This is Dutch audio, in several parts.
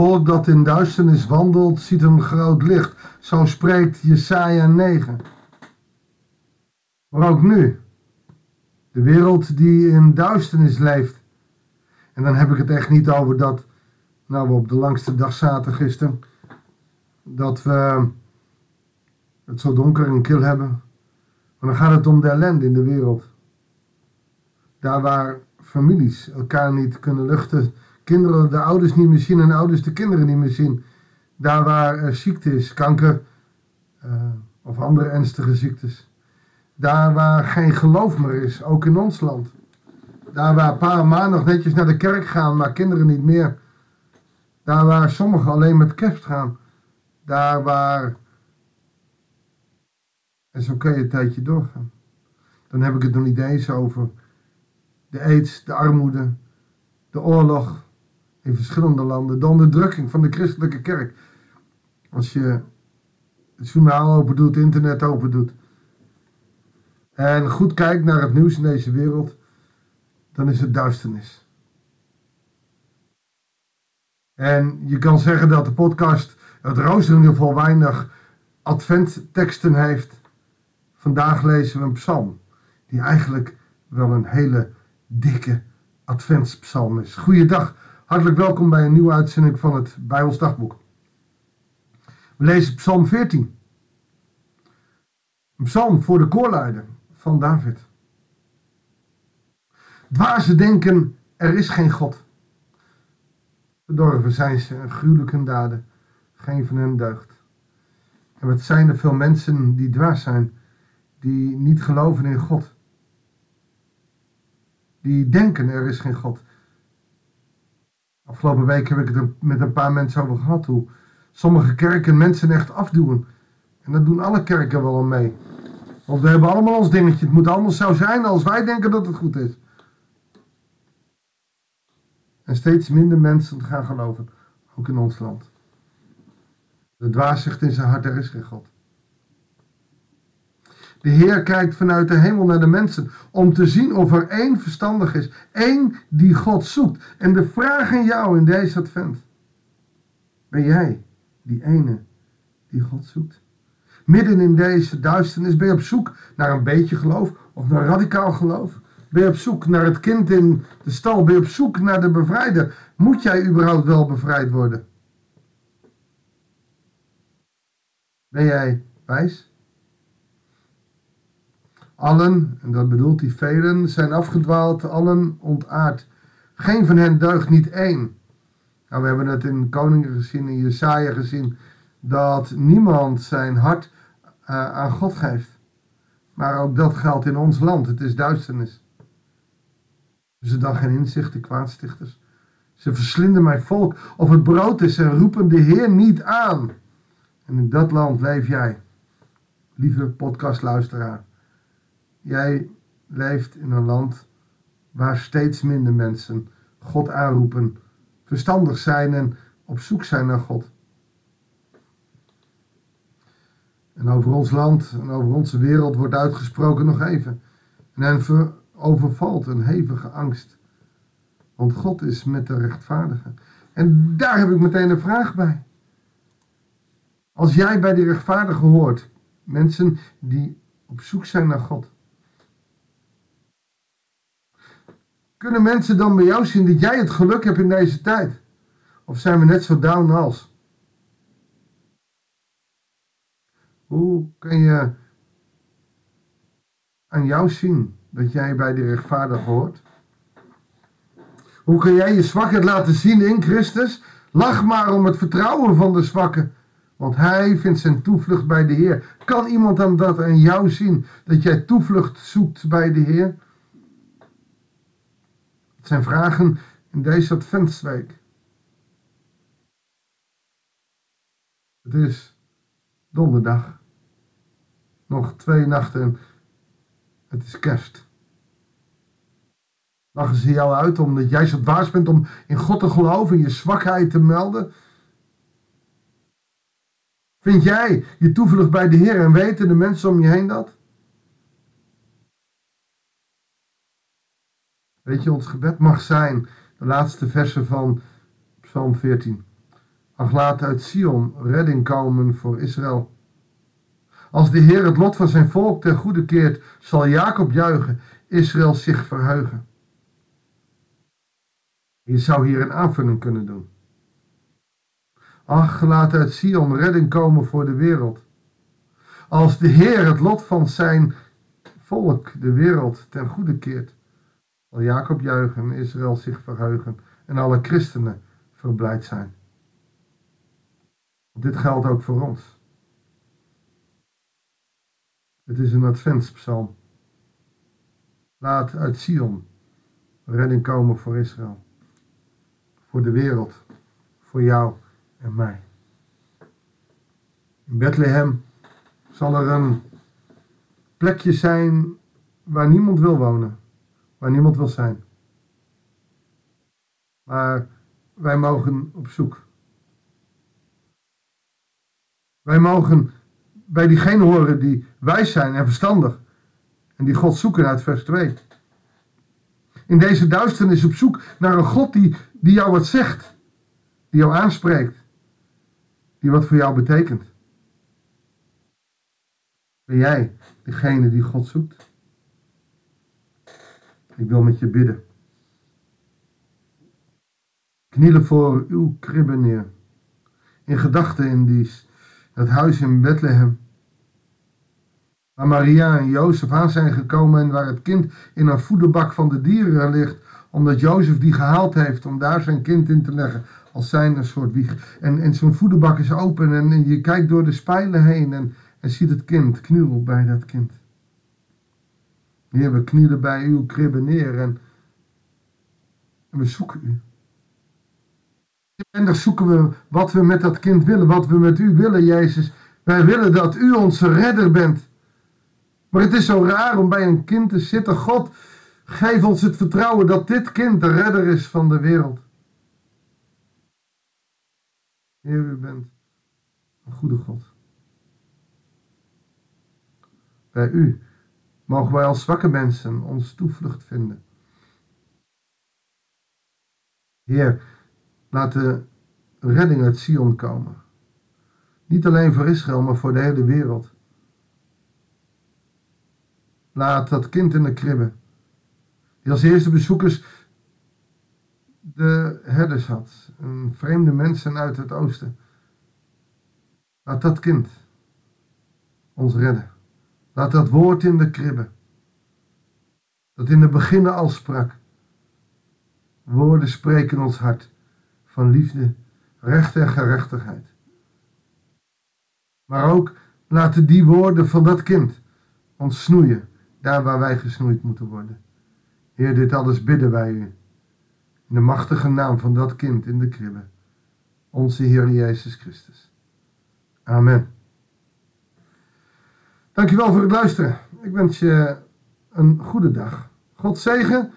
volk dat in duisternis wandelt, ziet een groot licht. Zo spreekt Jesaja 9. Maar ook nu. De wereld die in duisternis leeft. En dan heb ik het echt niet over dat, nou we op de langste dag zaten gisteren, dat we het zo donker en kil hebben. Maar dan gaat het om de ellende in de wereld. Daar waar families elkaar niet kunnen luchten, kinderen de ouders niet meer zien en ouders de kinderen niet meer zien. Daar waar er ziekte is, kanker uh, of andere ernstige ziektes. Daar waar geen geloof meer is, ook in ons land. Daar waar pa en ma nog netjes naar de kerk gaan, maar kinderen niet meer. Daar waar sommigen alleen met kerst gaan. Daar waar. En zo kan je een tijdje doorgaan. Dan heb ik het nog niet eens over de aids, de armoede, de oorlog in verschillende landen, de onderdrukking van de christelijke kerk. Als je het journaal open doet, internet open doet, en goed kijkt naar het nieuws in deze wereld, dan is het duisternis. En je kan zeggen dat de podcast, het rooster in ieder geval weinig adventteksten heeft. Vandaag lezen we een psalm, die eigenlijk wel een hele dikke adventspsalm is. Goeiedag, hartelijk welkom bij een nieuwe uitzending van het Bijbels Dagboek. We lezen psalm 14. Een psalm voor de koorleider van David. Dwazen denken, er is geen God. Bedorven zijn ze en gruwelijke daden, geen van hen deugd. En wat zijn er veel mensen die dwaas zijn, die niet geloven in God. Die denken, er is geen God. Afgelopen week heb ik het met een paar mensen over gehad, hoe sommige kerken mensen echt afduwen. En dat doen alle kerken wel mee. Want we hebben allemaal ons dingetje. Het moet allemaal zo zijn als wij denken dat het goed is. En steeds minder mensen gaan geloven. Ook in ons land. De dwaas zegt in zijn hart, er is geen God. De Heer kijkt vanuit de hemel naar de mensen om te zien of er één verstandig is. één die God zoekt. En de vraag aan jou in deze advent. Ben jij die ene die God zoekt? Midden in deze duisternis ben je op zoek naar een beetje geloof of naar radicaal geloof. Ben je op zoek naar het kind in de stal? Ben je op zoek naar de bevrijder? Moet jij überhaupt wel bevrijd worden? Ben jij wijs? Allen, en dat bedoelt hij velen, zijn afgedwaald, allen ontaard. Geen van hen deugt niet één. Nou, we hebben het in Koningen gezien, in Jesaja gezien, dat niemand zijn hart uh, aan God geeft. Maar ook dat geldt in ons land. Het is duisternis. Ze dan geen inzicht, de kwaadstichters. Ze verslinden mijn volk. Of het brood is en roepen de Heer niet aan. En in dat land leef jij, lieve podcastluisteraar. Jij leeft in een land waar steeds minder mensen God aanroepen, verstandig zijn en op zoek zijn naar God. En over ons land en over onze wereld wordt uitgesproken nog even. En overvalt een hevige angst. Want God is met de rechtvaardigen. En daar heb ik meteen een vraag bij. Als jij bij die rechtvaardigen hoort, mensen die op zoek zijn naar God. Kunnen mensen dan bij jou zien dat jij het geluk hebt in deze tijd? Of zijn we net zo down als? Hoe kun je aan jou zien dat jij bij de rechtvaardig hoort? Hoe kun jij je zwakheid laten zien in Christus? Lach maar om het vertrouwen van de zwakke, want hij vindt zijn toevlucht bij de Heer. Kan iemand dan dat aan jou zien, dat jij toevlucht zoekt bij de Heer? Het zijn vragen in deze Adventsweek. Het is donderdag. Nog twee nachten en het is kerst. Lachen ze jou uit omdat jij zo dwaas bent om in God te geloven en je zwakheid te melden? Vind jij je toevlucht bij de Heer en weten de mensen om je heen dat? Weet je, ons gebed mag zijn, de laatste versen van Psalm 14. Ach, laat uit Sion redding komen voor Israël. Als de Heer het lot van zijn volk ten goede keert, zal Jacob juichen, Israël zich verheugen. Je zou hier een aanvulling kunnen doen. Ach, laat uit Sion redding komen voor de wereld. Als de Heer het lot van zijn volk, de wereld, ten goede keert, zal Jacob juichen, Israël zich verheugen en alle christenen verblijd zijn. Dit geldt ook voor ons. Het is een adventspsalm. Laat uit Sion redding komen voor Israël, voor de wereld, voor jou en mij. In Bethlehem zal er een plekje zijn waar niemand wil wonen, waar niemand wil zijn. Maar wij mogen op zoek. Wij mogen bij diegenen horen die wijs zijn en verstandig en die God zoeken uit vers 2. In deze duisternis op zoek naar een God die, die jou wat zegt, die jou aanspreekt, die wat voor jou betekent. Ben jij degene die God zoekt? Ik wil met je bidden. Knielen voor uw kribbe neer. In gedachten in die, dat huis in Bethlehem. Waar Maria en Jozef aan zijn gekomen en waar het kind in een voederbak van de dieren ligt. Omdat Jozef die gehaald heeft om daar zijn kind in te leggen als zijn een soort wieg. En, en zo'n voederbak is open en, en, je kijkt door de spijlen heen en, en ziet het kind, kniel bij dat kind. Heer, we knielen bij uw kribbe neer en, en we zoeken u. En dan zoeken we wat we met dat kind willen, wat we met u willen, Jezus. Wij willen dat u onze redder bent. Maar het is zo raar om bij een kind te zitten. God, geef ons het vertrouwen dat dit kind de redder is van de wereld. Heer, u bent een goede God. Bij u mogen wij als zwakke mensen ons toevlucht vinden. Heer, laat de redding uit Sion komen. Niet alleen voor Israël, maar voor de hele wereld. Laat dat kind in de kribbe, die als eerste bezoekers de herders had, een vreemde mensen uit het oosten. Laat dat kind ons redden. Laat dat woord in de kribbe, dat in het begin al sprak. Woorden spreken ons hart van liefde, recht en gerechtigheid. Maar ook laten die woorden van dat kind ons snoeien, daar waar wij gesnoeid moeten worden. Heer, dit alles bidden wij u. In de machtige naam van dat kind in de kribbe, onze Heer Jezus Christus. Amen. Dankjewel voor het luisteren. Ik wens je een goede dag. God zegen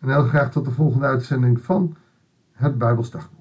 en heel graag tot de volgende uitzending van het Bijbelsdagboek.